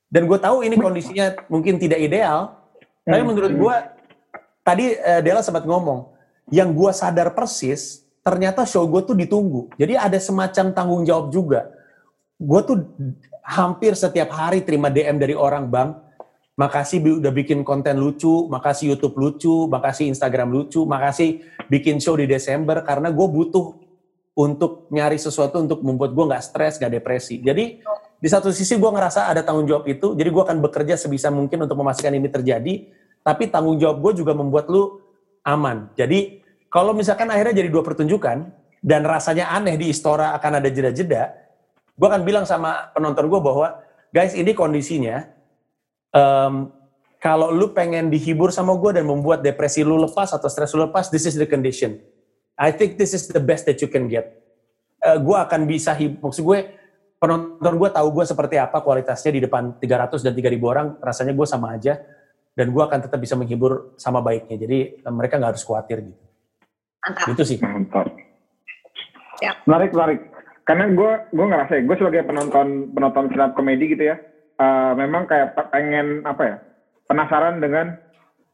Dan gue tahu ini kondisinya mungkin tidak ideal, tapi menurut gue tadi eh, Dela sempat ngomong, yang gue sadar persis, ternyata show gue tuh ditunggu. Jadi ada semacam tanggung jawab juga. Gue tuh hampir setiap hari terima DM dari orang, Bang, makasih udah bikin konten lucu, makasih YouTube lucu, makasih Instagram lucu, makasih bikin show di Desember, karena gue butuh untuk nyari sesuatu untuk membuat gue nggak stres, nggak depresi. Jadi di satu sisi gue ngerasa ada tanggung jawab itu, jadi gue akan bekerja sebisa mungkin untuk memastikan ini terjadi, tapi tanggung jawab gue juga membuat lu aman. Jadi kalau misalkan akhirnya jadi dua pertunjukan dan rasanya aneh di Istora akan ada jeda-jeda, gue akan bilang sama penonton gue bahwa guys ini kondisinya em, kalau lu pengen dihibur sama gue dan membuat depresi lu lepas atau stres lu lepas, this is the condition. I think this is the best that you can get. Eh, gue akan bisa hibur, maksud gue penonton gue tahu gue seperti apa kualitasnya di depan 300 dan 3000 orang, rasanya gue sama aja dan gue akan tetap bisa menghibur sama baiknya. Jadi mereka nggak harus khawatir gitu. Mantap. Itu sih. Mantap. Siap. Menarik, menarik. Karena gue gue ngerasa ya, gue sebagai penonton penonton stand up comedy gitu ya, eh, memang kayak pe- pengen apa ya, penasaran dengan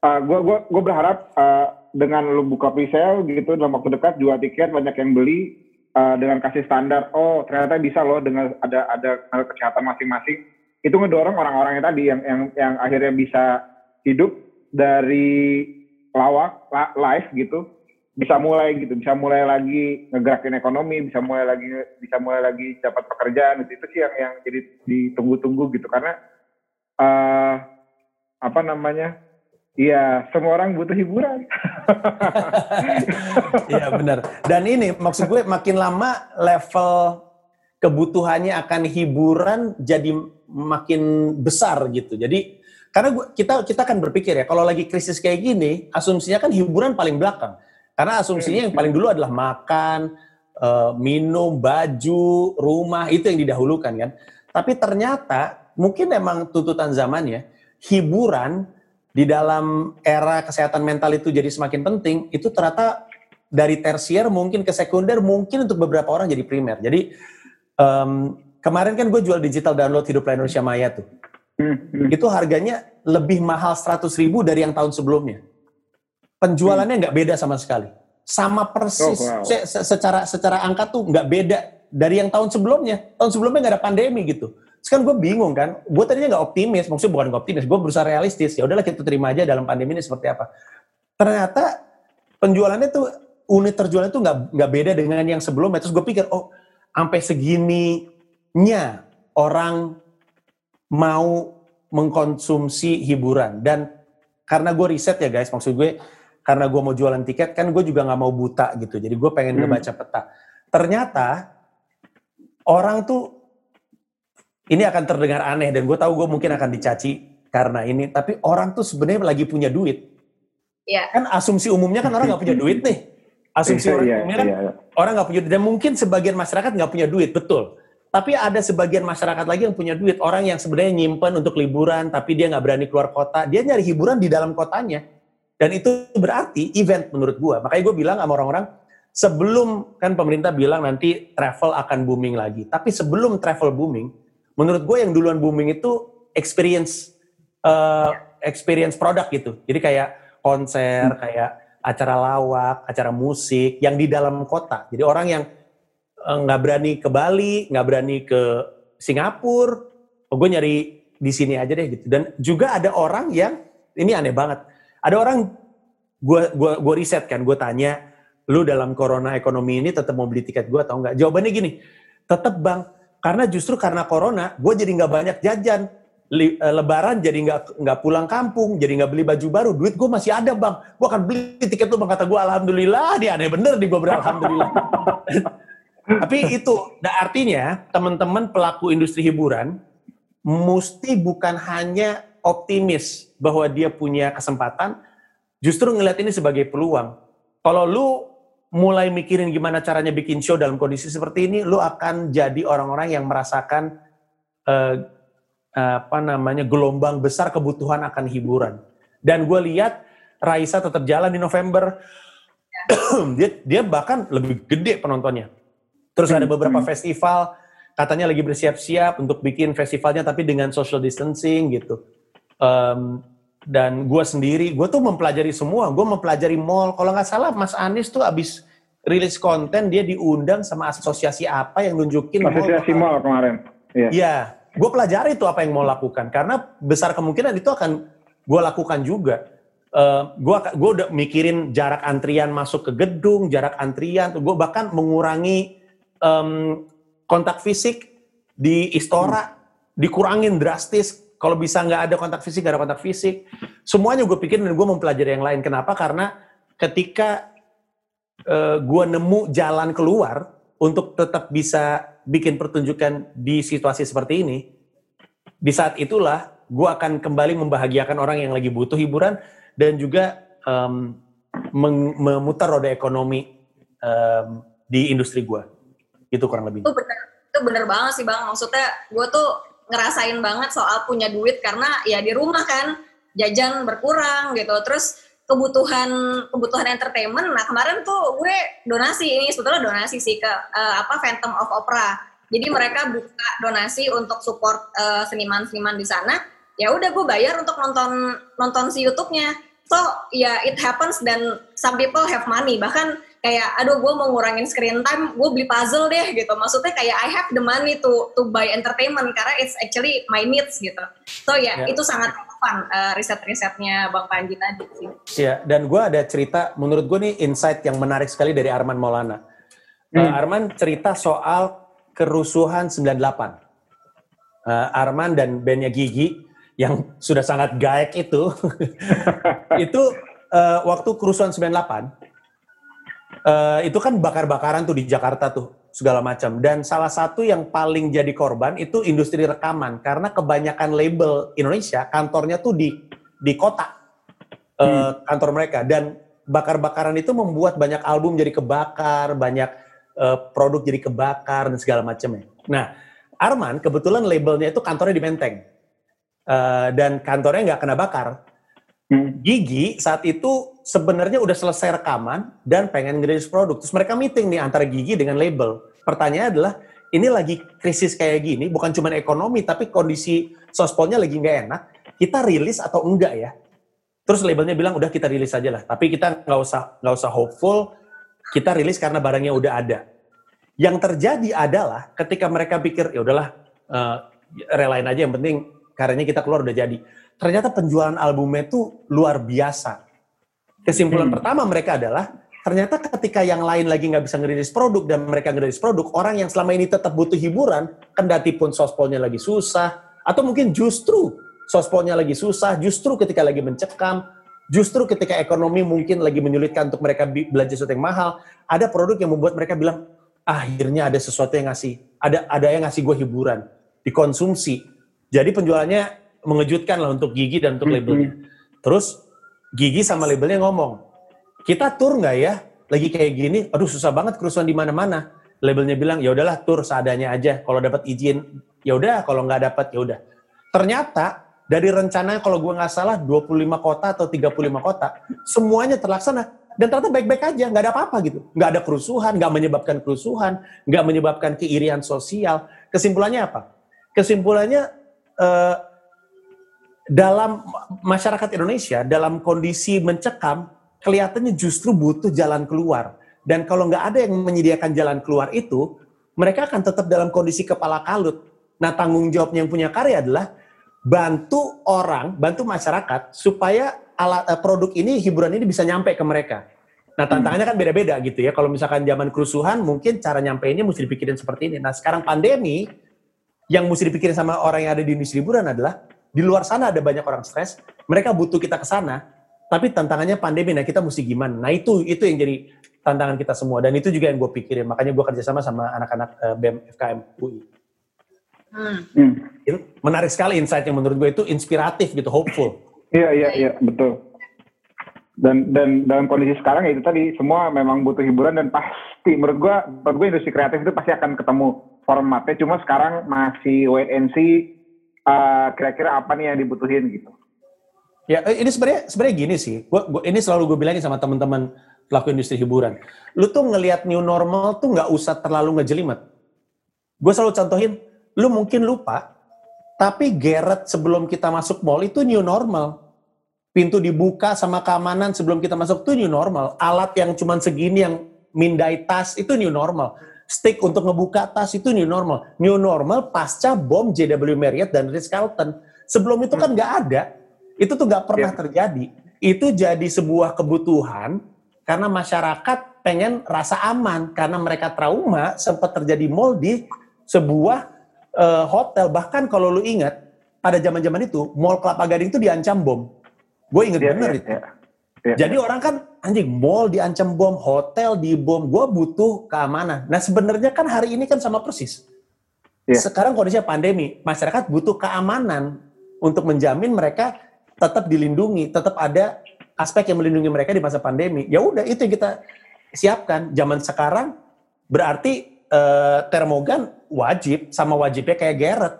eh, gue gue berharap eh, dengan lu buka presale gitu dalam waktu dekat jual tiket banyak yang beli eh, dengan kasih standar, oh ternyata bisa loh dengan ada ada standar kesehatan masing-masing, itu ngedorong orang-orang yang tadi yang yang yang akhirnya bisa hidup dari lawak la- live gitu bisa mulai gitu, bisa mulai lagi ngegerakin ekonomi, bisa mulai lagi bisa mulai lagi dapat pekerjaan gitu. Itu sih yang yang jadi ditunggu-tunggu gitu karena eh apa namanya? Iya, semua orang butuh hiburan. Iya benar. Dan ini maksud gue makin lama level kebutuhannya akan hiburan jadi makin besar gitu. Jadi karena gue, kita kita kan berpikir ya kalau lagi krisis kayak gini, asumsinya kan hiburan paling belakang. Karena asumsinya yang paling dulu adalah makan, eh, minum, baju, rumah itu yang didahulukan kan. Tapi ternyata mungkin emang tuntutan zamannya hiburan di dalam era kesehatan mental itu jadi semakin penting, itu ternyata dari tersier mungkin ke sekunder, mungkin untuk beberapa orang jadi primer. Jadi em, kemarin kan gue jual digital download Hidup Lain Indonesia Maya tuh. Hmm, hmm. Itu harganya lebih mahal 100 ribu dari yang tahun sebelumnya. Penjualannya nggak beda sama sekali. Sama persis. Oh, wow. Se- se- secara secara angka tuh nggak beda dari yang tahun sebelumnya. Tahun sebelumnya nggak ada pandemi gitu. Kan gue bingung kan, gue tadinya nggak optimis, maksudnya bukan nggak optimis, gue berusaha realistis. Ya udahlah kita terima aja dalam pandemi ini seperti apa. Ternyata penjualannya tuh unit terjualnya tuh nggak nggak beda dengan yang sebelumnya. Terus gue pikir, oh sampai segininya orang mau mengkonsumsi hiburan dan karena gue riset ya guys, maksud gue karena gue mau jualan tiket kan gue juga nggak mau buta gitu. Jadi gue pengen Hmm. ngebaca peta. Ternyata orang tuh ini akan terdengar aneh dan gue tahu gue mungkin akan dicaci karena ini. Tapi orang tuh sebenarnya lagi punya duit. Iya. Kan asumsi umumnya kan orang nggak punya duit nih. Asumsi orang Iya, umumnya kan iya, iya. orang nggak punya duit dan mungkin sebagian masyarakat nggak punya duit betul tapi ada sebagian masyarakat lagi yang punya duit orang yang sebenarnya nyimpen untuk liburan tapi dia nggak berani keluar kota dia nyari hiburan di dalam kotanya dan itu berarti event menurut gua. Makanya gue bilang sama orang-orang sebelum kan pemerintah bilang nanti travel akan booming lagi. Tapi sebelum travel booming menurut gue yang duluan booming itu experience eh, experience produk gitu. Jadi kayak konser kayak acara lawak acara musik yang di dalam kota. Jadi orang yang eh, nggak berani ke Bali nggak berani ke Singapura oh gue nyari di sini aja deh gitu. Dan juga ada orang yang ini aneh banget ada orang gue gua gua riset kan gue tanya lu dalam corona ekonomi ini tetap mau beli tiket gue atau enggak? Jawabannya gini, tetap bang, karena justru karena corona, gue jadi nggak banyak jajan. Uh, lebaran jadi nggak nggak pulang kampung, jadi nggak beli baju baru, duit gue masih ada bang, gue akan beli tiket lu bang kata gue alhamdulillah, dia aneh bener di gue alhamdulillah. Tapi itu, nah artinya teman-teman pelaku industri hiburan mesti bukan hanya optimis bahwa dia punya kesempatan, justru ngeliat ini sebagai peluang. Kalau lu mulai mikirin gimana caranya bikin show dalam kondisi seperti ini, lu akan jadi orang-orang yang merasakan uh, apa namanya gelombang besar kebutuhan akan hiburan. Dan gue lihat Raisa tetap jalan di November. dia dia bahkan lebih gede penontonnya. Terus ada beberapa hmm. festival katanya lagi bersiap-siap untuk bikin festivalnya tapi dengan social distancing gitu. Um, dan gue sendiri, gue tuh mempelajari semua. Gue mempelajari mall. Kalau nggak salah, Mas Anies tuh abis rilis konten dia diundang sama asosiasi apa yang nunjukin asosiasi mall, mall kemarin. Iya. Ya, gue pelajari tuh apa yang mau lakukan karena besar kemungkinan itu akan gue lakukan juga. Uh, gue gue udah mikirin jarak antrian masuk ke gedung, jarak antrian, gue bahkan mengurangi um, kontak fisik di Istora, hmm. dikurangin drastis. Kalau bisa nggak ada kontak fisik, nggak ada kontak fisik. Semuanya gue pikirin dan gue mempelajari yang lain. Kenapa? Karena ketika uh, eh, gue nemu jalan keluar untuk tetap bisa bikin pertunjukan di situasi seperti ini, di saat itulah gue akan kembali membahagiakan orang yang lagi butuh hiburan dan juga um, memutar roda ekonomi um, di industri gue. Itu kurang lebih. Itu bener, itu bener banget sih bang. Maksudnya gue tuh ngerasain banget soal punya duit karena ya di rumah kan jajan berkurang gitu. Terus kebutuhan kebutuhan entertainment. Nah kemarin tuh gue donasi ini sebetulnya donasi sih ke uh, apa Phantom of Opera. Jadi mereka buka donasi untuk support uh, seniman-seniman di sana. Ya udah gue bayar untuk nonton nonton si YouTube-nya. So ya yeah, it happens dan some people have money. Bahkan kayak aduh gue mau ngurangin screen time, gue beli puzzle deh gitu. Maksudnya kayak I have the money to to buy entertainment karena it's actually my needs gitu. So ya yeah, yeah. itu sangat fun uh, riset-risetnya Bang Panji tadi sih. Iya, dan gue ada cerita, menurut gue nih insight yang menarik sekali dari Arman Maulana. Hmm. Uh, Arman cerita soal kerusuhan 98. Uh, Arman dan bandnya Gigi yang sudah sangat gaek itu, itu uh, waktu kerusuhan 98, uh, itu kan bakar-bakaran tuh di Jakarta tuh segala macam. Dan salah satu yang paling jadi korban itu industri rekaman karena kebanyakan label Indonesia kantornya tuh di di kota uh, hmm. kantor mereka dan bakar-bakaran itu membuat banyak album jadi kebakar, banyak uh, produk jadi kebakar dan segala macamnya. Nah, Arman kebetulan labelnya itu kantornya di Menteng uh, dan kantornya nggak kena bakar. Hmm. Gigi saat itu sebenarnya udah selesai rekaman dan pengen ngerilis produk. Terus mereka meeting nih antara Gigi dengan label. Pertanyaannya adalah, ini lagi krisis kayak gini, bukan cuma ekonomi, tapi kondisi sospolnya lagi nggak enak. Kita rilis atau enggak ya? Terus labelnya bilang udah kita rilis aja lah. Tapi kita nggak usah nggak usah hopeful. Kita rilis karena barangnya udah ada. Yang terjadi adalah ketika mereka pikir ya udahlah uh, relain aja yang penting karyanya kita keluar udah jadi ternyata penjualan albumnya itu luar biasa. Kesimpulan hmm. pertama mereka adalah ternyata ketika yang lain lagi nggak bisa ngerilis produk dan mereka ngerilis produk, orang yang selama ini tetap butuh hiburan, kendati pun sospolnya lagi susah, atau mungkin justru sospolnya lagi susah, justru ketika lagi mencekam, justru ketika ekonomi mungkin lagi menyulitkan untuk mereka belanja sesuatu yang mahal, ada produk yang membuat mereka bilang, akhirnya ada sesuatu yang ngasih, ada ada yang ngasih gue hiburan, dikonsumsi. Jadi penjualannya mengejutkan lah untuk Gigi dan untuk labelnya. Terus Gigi sama labelnya ngomong, kita tur nggak ya? Lagi kayak gini, aduh susah banget kerusuhan di mana-mana. Labelnya bilang, ya udahlah tur seadanya aja. Kalau dapat izin, ya udah. Kalau nggak dapat, ya udah. Ternyata dari rencananya kalau gue nggak salah 25 kota atau 35 kota, semuanya terlaksana dan ternyata baik-baik aja, nggak ada apa-apa gitu. Nggak ada kerusuhan, nggak menyebabkan kerusuhan, nggak menyebabkan keirian sosial. Kesimpulannya apa? Kesimpulannya eh, dalam masyarakat Indonesia dalam kondisi mencekam kelihatannya justru butuh jalan keluar dan kalau nggak ada yang menyediakan jalan keluar itu mereka akan tetap dalam kondisi kepala kalut. Nah tanggung jawabnya yang punya karya adalah bantu orang, bantu masyarakat supaya alat eh, produk ini hiburan ini bisa nyampe ke mereka. Nah tantangannya kan beda-beda gitu ya. Kalau misalkan zaman kerusuhan mungkin cara nyampeinnya mesti dipikirin seperti ini. Nah sekarang pandemi yang mesti dipikirin sama orang yang ada di industri hiburan adalah di luar sana ada banyak orang stres, mereka butuh kita ke sana, tapi tantangannya pandemi. Nah kita mesti gimana? Nah itu itu yang jadi tantangan kita semua dan itu juga yang gue pikirin. Makanya gue kerjasama sama anak-anak uh, BEM FKM UI. Hmm. Hmm. Menarik sekali insight yang menurut gue itu inspiratif gitu, hopeful. Iya iya iya betul. Dan dan dalam kondisi sekarang ya itu tadi semua memang butuh hiburan dan pasti menurut gua menurut gua industri kreatif itu pasti akan ketemu formatnya cuma sekarang masih wait and see uh, kira-kira apa nih yang dibutuhin gitu. Ya eh, ini sebenarnya sebenarnya gini sih. Gua, gua ini selalu gue bilangin sama teman-teman pelaku industri hiburan. Lu tuh ngelihat new normal tuh nggak usah terlalu ngejelimet. Gue selalu contohin, lu mungkin lupa, tapi Garrett sebelum kita masuk mall itu new normal pintu dibuka sama keamanan sebelum kita masuk itu new normal. Alat yang cuma segini yang mindai tas itu new normal. Stick untuk ngebuka tas itu new normal. New normal pasca bom JW Marriott dan Ritz Carlton. Sebelum itu kan nggak ada. Itu tuh nggak pernah Yeah. terjadi. Itu jadi sebuah kebutuhan karena masyarakat pengen rasa aman karena mereka trauma sempat terjadi mall di sebuah eh, hotel bahkan kalau lu ingat pada zaman-zaman itu mall Kelapa Gading itu diancam bom. Gue inget Iya, bener iya, itu. iya. Iya. Jadi orang kan anjing mall diancam bom, hotel dibom, gue butuh keamanan. Nah sebenarnya kan hari ini kan sama persis. Iya. Sekarang kondisinya pandemi, masyarakat butuh keamanan untuk menjamin mereka tetap dilindungi, tetap ada aspek yang melindungi mereka di masa pandemi. Ya udah itu yang kita siapkan. Zaman sekarang berarti eh, termogan wajib sama wajibnya kayak Garrett.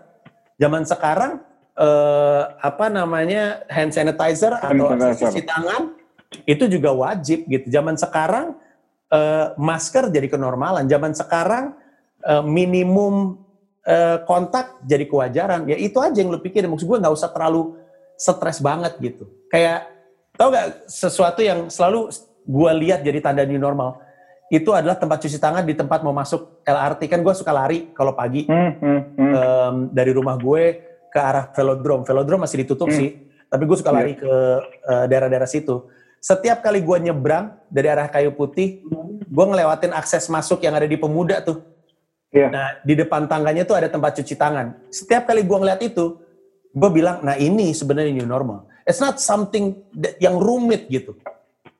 Zaman sekarang eh, apa namanya hand sanitizer atau cuci tangan itu juga wajib gitu. Zaman sekarang eh, masker jadi kenormalan. Zaman sekarang eh, minimum eh, kontak jadi kewajaran. Ya itu aja yang lu pikirin. Maksud gue nggak usah terlalu stres banget gitu. Kayak tau gak sesuatu yang selalu gue lihat jadi tanda new normal itu adalah tempat cuci tangan di tempat mau masuk LRT kan gue suka lari kalau pagi Hmm, hmm, hmm. em, dari rumah gue ke arah velodrome. Velodrome masih ditutup Hmm. sih, tapi gue suka lari ke daerah-daerah situ. Setiap kali gue nyebrang dari arah kayu putih, gue ngelewatin akses masuk yang ada di pemuda tuh. Iya. Nah, di depan tangganya tuh ada tempat cuci tangan. Setiap kali gue ngeliat itu, gue bilang, nah ini sebenarnya new normal. It's not something that- yang rumit gitu.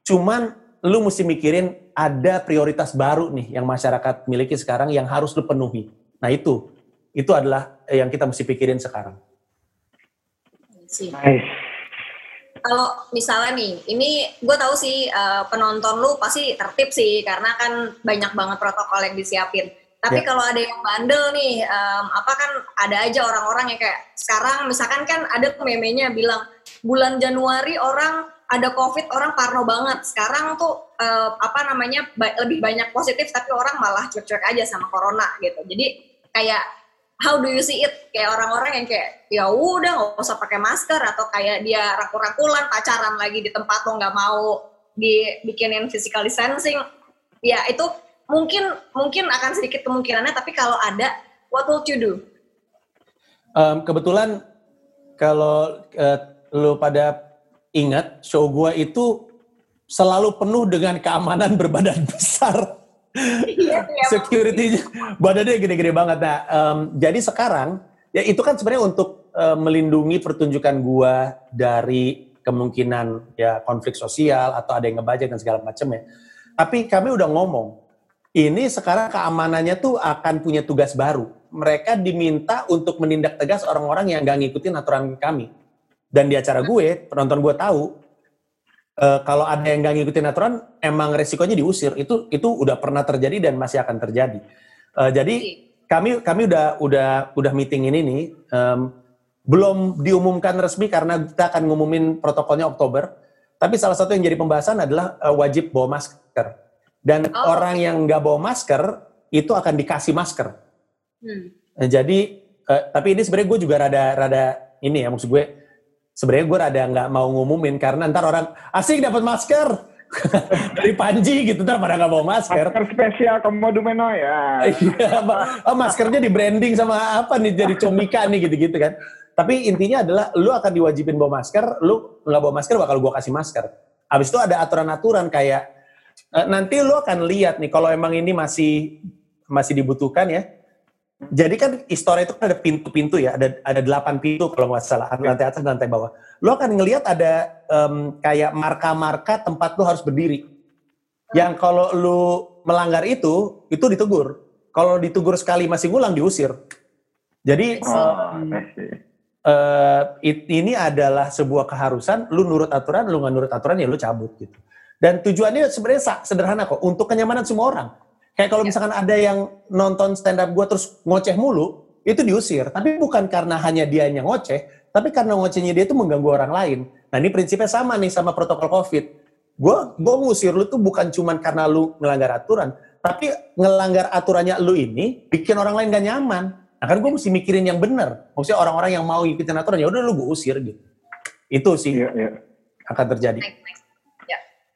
Cuman lu mesti mikirin ada prioritas baru nih yang masyarakat miliki sekarang yang harus lu penuhi. Nah itu, itu adalah yang kita mesti pikirin sekarang. Sih. Nice. Kalau misalnya nih, ini gue tahu sih eh, penonton lu pasti tertib sih karena kan banyak banget protokol yang disiapin. Tapi Ya. kalau ada yang bandel nih, em, apa kan ada aja orang-orang yang kayak sekarang misalkan kan ada memenya bilang bulan Januari orang ada COVID orang parno banget. Sekarang tuh eh, apa namanya ba- lebih banyak positif tapi orang malah cuek-cuek aja sama corona gitu. Jadi kayak how do you see it? Kayak orang-orang yang kayak ya udah nggak usah pakai masker atau kayak dia rakul-rakulan pacaran lagi di tempat lo nggak mau dibikinin physical distancing. Ya itu mungkin mungkin akan sedikit kemungkinannya tapi kalau ada what would you do? Em, kebetulan kalau eh, lu pada ingat show gua itu selalu penuh dengan keamanan berbadan besar. Iya, Security badannya gede-gede banget. Nah, em, jadi sekarang ya itu kan sebenarnya untuk eh, melindungi pertunjukan gua dari kemungkinan ya konflik sosial atau ada yang ngebajak dan segala macam ya. Tapi kami udah ngomong, ini sekarang keamanannya tuh akan punya tugas baru. Mereka diminta untuk menindak tegas orang-orang yang nggak ngikutin aturan kami. Dan di acara gue, penonton gue tahu, eh, kalau ada yang nggak ngikutin aturan, emang resikonya diusir. Itu itu udah pernah terjadi dan masih akan terjadi. Eh, jadi kami kami udah udah udah meeting ini nih, em, belum diumumkan resmi karena kita akan ngumumin protokolnya Oktober. Tapi salah satu yang jadi pembahasan adalah eh, wajib bawa masker. Dan Oh. orang yang nggak bawa masker itu akan dikasih masker. Hmm. Jadi, eh, tapi ini sebenarnya gue juga rada rada ini ya maksud gue. Sebenarnya gue rada nggak mau ngumumin karena ntar orang asik dapat masker dari Panji gitu ntar pada nggak bawa masker. Masker spesial komodo meno ya. Iya, oh, maskernya di branding sama apa nih jadi comika nih gitu-gitu kan. Tapi intinya adalah lu akan diwajibin bawa masker, lu nggak bawa masker bakal gua kasih masker. Habis itu ada aturan-aturan kayak Eh, nanti lu akan lihat nih kalau emang ini masih masih dibutuhkan ya. Jadi kan Istora itu kan ada pintu-pintu ya, ada ada delapan pintu kalau nggak salah, lantai atas dan lantai bawah. Lu akan ngelihat ada em, kayak marka-marka tempat lu harus berdiri. Yang kalau lu melanggar itu, itu ditegur. Kalau ditegur sekali masih ngulang diusir. Jadi Oh, see. eh, it- ini adalah sebuah keharusan, lu nurut aturan, lu nggak nurut aturan ya lu cabut gitu. Dan tujuannya sebenarnya sederhana kok, untuk kenyamanan semua orang. Kayak kalau misalkan ada yang nonton stand up gue terus ngoceh mulu, itu diusir. Tapi bukan karena hanya dia yang ngoceh, tapi karena ngocehnya dia itu mengganggu orang lain. Nah ini prinsipnya sama nih sama protokol COVID. Gue gue ngusir lu tuh bukan cuman karena lu ngelanggar aturan, tapi ngelanggar aturannya lu ini bikin orang lain gak nyaman. Nah kan gue mesti mikirin yang benar. Maksudnya orang-orang yang mau ngikutin aturan ya udah lu gue usir gitu. Itu sih Iya, iya. akan terjadi.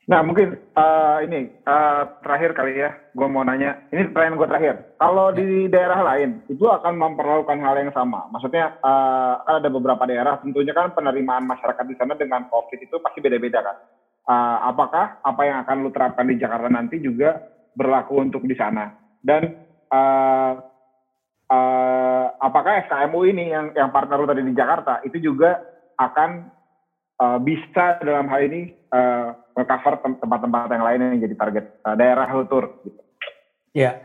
Nah mungkin eh, ini eh, terakhir kali ya, gue mau nanya. Ini pertanyaan gue terakhir. Kalau di daerah lain itu akan memperlakukan hal yang sama. Maksudnya kan ada beberapa daerah, tentunya kan penerimaan masyarakat di sana dengan COVID itu pasti beda-beda kan. Eh, apakah apa yang akan lu terapkan di Jakarta nanti juga berlaku untuk di sana? Dan eh, eh, apakah SKMU ini yang yang partner lu tadi di Jakarta itu juga akan eh, bisa dalam hal ini eh, cover tempat-tempat yang lain yang jadi target eh, daerah lu tur gitu. Ya,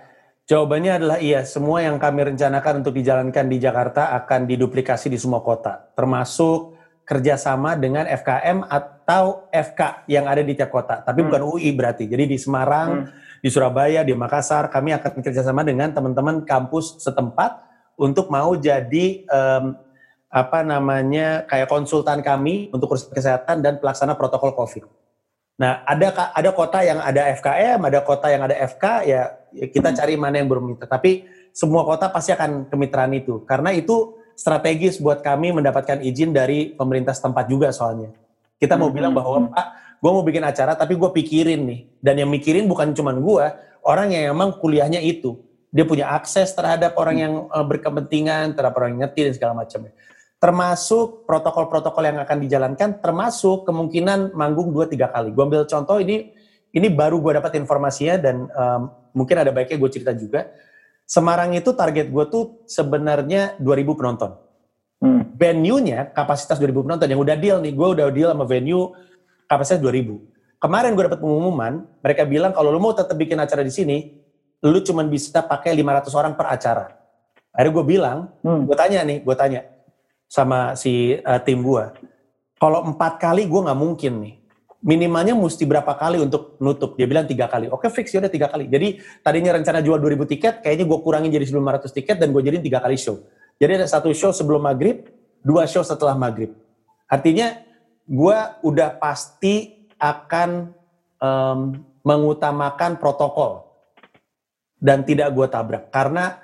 jawabannya adalah iya. Semua yang kami rencanakan untuk dijalankan di Jakarta akan diduplikasi di semua kota, termasuk kerjasama dengan FKM atau FK yang ada di tiap kota. Tapi Hmm. bukan UI berarti. Jadi di Semarang, di Surabaya, di Makassar, kami akan kerjasama dengan teman-teman kampus setempat untuk mau jadi em, apa namanya kayak konsultan kami untuk urusan kesehatan dan pelaksana protokol COVID. Nah, ada ada kota yang ada FKM, ada kota yang ada FK, ya, ya kita cari mana yang bermitra. Tapi semua kota pasti akan kemitraan itu, karena itu strategis buat kami mendapatkan izin dari pemerintah setempat juga soalnya. Kita mau Hmm. bilang bahwa Pak, gue mau bikin acara, tapi gue pikirin nih, dan yang mikirin bukan cuma gue, orang yang emang kuliahnya itu, dia punya akses terhadap orang yang eh, berkepentingan, terhadap orang yang ngerti dan segala macamnya termasuk protokol-protokol yang akan dijalankan, termasuk kemungkinan manggung 2-3 kali. Gue ambil contoh ini, ini baru gue dapat informasinya dan em, mungkin ada baiknya gue cerita juga. Semarang itu target gue tuh sebenarnya 2000 penonton. Hmm. Venue-nya kapasitas 2000 penonton, yang udah deal nih, gue udah deal sama venue kapasitas 2000. Kemarin gue dapat pengumuman, mereka bilang kalau lu mau tetap bikin acara di sini, lu cuma bisa pakai 500 orang per acara. Akhirnya gue bilang, Hmm. gue tanya nih, gue tanya sama si uh, tim gue, kalau empat kali gue nggak mungkin nih. Minimalnya mesti berapa kali untuk nutup? Dia bilang tiga kali. Oke fix ya udah tiga kali. Jadi tadinya rencana jual 2000 tiket, kayaknya gue kurangin jadi 1500 tiket dan gue jadiin tiga kali show. Jadi ada satu show sebelum maghrib, dua show setelah maghrib. Artinya gue udah pasti akan em, mengutamakan protokol dan tidak gue tabrak karena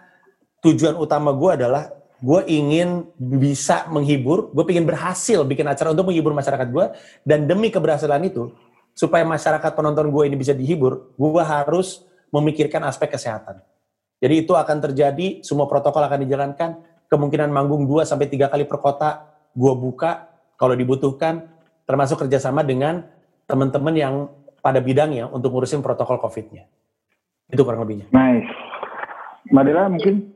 tujuan utama gue adalah gue ingin bisa menghibur, gue ingin berhasil bikin acara untuk menghibur masyarakat gue dan demi keberhasilan itu supaya masyarakat penonton gue ini bisa dihibur, gue harus memikirkan aspek kesehatan. Jadi itu akan terjadi, semua protokol akan dijalankan, kemungkinan manggung 2 sampai 3 kali per kota gue buka kalau dibutuhkan, termasuk kerjasama dengan teman-teman yang pada bidangnya untuk ngurusin protokol COVID-nya. Itu kurang lebihnya. Nice. Mbak Dela mungkin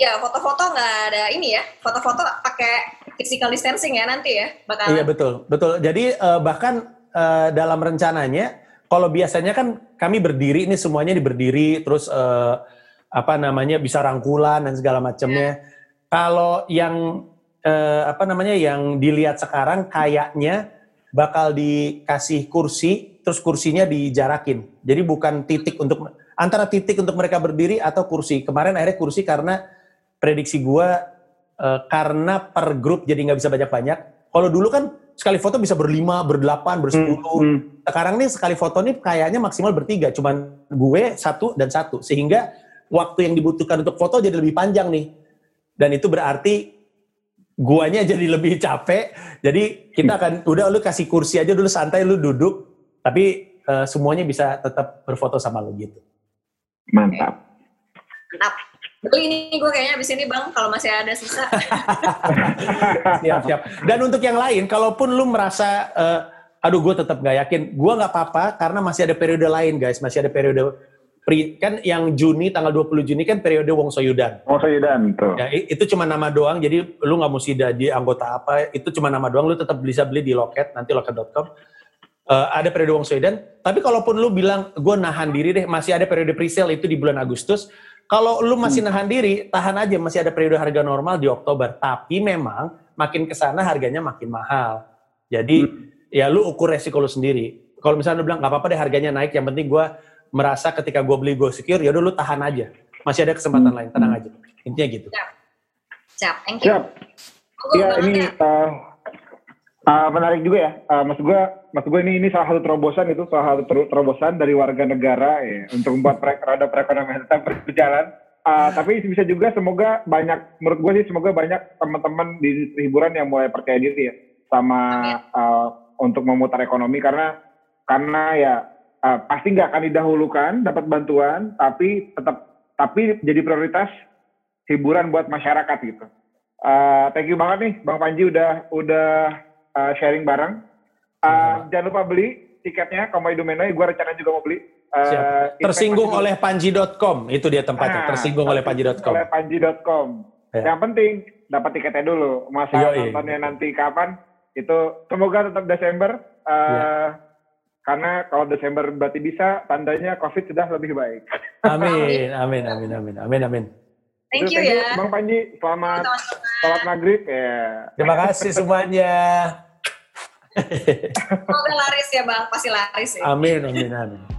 Ya foto-foto nggak ada ini ya. Foto-foto pakai physical distancing ya nanti ya bakalan. Iya betul, betul. Jadi eh, bahkan eh, dalam rencananya, kalau biasanya kan kami berdiri ini semuanya di berdiri, terus eh, apa namanya bisa rangkulan dan segala macamnya. Kalau yang eh, apa namanya yang dilihat sekarang kayaknya bakal dikasih kursi, terus kursinya dijarakin. Jadi bukan titik untuk antara titik untuk mereka berdiri atau kursi. Kemarin akhirnya kursi karena prediksi gua eh, karena per grup jadi nggak bisa banyak-banyak. Kalau dulu kan sekali foto bisa berlima, berdelapan, bersepuluh. Hmm. Sekarang nih sekali foto nih kayaknya maksimal bertiga, cuman gue satu dan satu, sehingga waktu yang dibutuhkan untuk foto jadi lebih panjang nih. Dan itu berarti guanya jadi lebih capek. Jadi kita akan udah lu kasih kursi aja dulu santai lu duduk, tapi eh, semuanya bisa tetap berfoto sama lu gitu. mantap. Mantap. Beli ini gue kayaknya abis ini bang kalau masih ada sisa. siap siap. Dan untuk yang lain, kalaupun lu merasa eh, aduh gue tetap nggak yakin. Gue nggak apa-apa karena masih ada periode lain guys, masih ada periode pri, kan yang Juni tanggal 20 Juni kan periode Wong Soyudan. Wong Soyudan tuh. Ya, itu cuma nama doang, jadi lu nggak mesti jadi anggota apa, itu cuma nama doang, lu tetap bisa beli di loket, nanti loket.com. Uh, ada periode Wong Soyudan, tapi kalaupun lu bilang gue nahan diri deh, masih ada periode pre-sale itu di bulan Agustus. Kalau lu masih hmm. nahan diri, tahan aja, masih ada periode harga normal di Oktober. Tapi memang makin ke sana harganya makin mahal. Jadi hmm. ya lu ukur resiko lu sendiri. Kalau misalnya lu bilang nggak apa-apa deh harganya naik, yang penting gue merasa ketika gue beli gue secure, ya udah lu tahan aja. Masih ada kesempatan hmm. lain, tenang aja. Intinya gitu. Siap. Siap, thank you. Siap. Iya, ini uh, uh, menarik juga ya. Uh, maksud gue, maksud gue ini ini salah satu terobosan itu salah satu terobosan dari warga negara ya untuk membuat roda perekonomian tetap berjalan. Uh, tapi bisa juga semoga banyak menurut gue sih semoga banyak teman-teman di hiburan yang mulai percaya diri ya sama uh, untuk memutar ekonomi karena karena ya uh, pasti nggak akan didahulukan dapat bantuan, tapi tetap tapi jadi prioritas hiburan buat masyarakat gitu. Uh, thank you banget nih Bang Panji udah udah uh, sharing bareng. Uh, jangan lupa beli tiketnya Komai Domeno, gue rencana juga mau beli. Uh, Tersinggung oleh panji.com, itu dia tempatnya. Nah, Tersinggung oleh panji.com. Oleh panji.com. Ya. Yang penting dapat tiketnya dulu. Masa nontonnya nanti kapan? Itu semoga tetap Desember. Uh, ya karena kalau Desember berarti bisa, tandanya COVID sudah lebih baik. Amin, amin, amin, amin, amin, amin. Thank you ya. Bang Panji, selamat sholat maghrib ya. Terima kasih semuanya. Semoga laris ya Bang, pasti laris ya. Amin, amin, amin.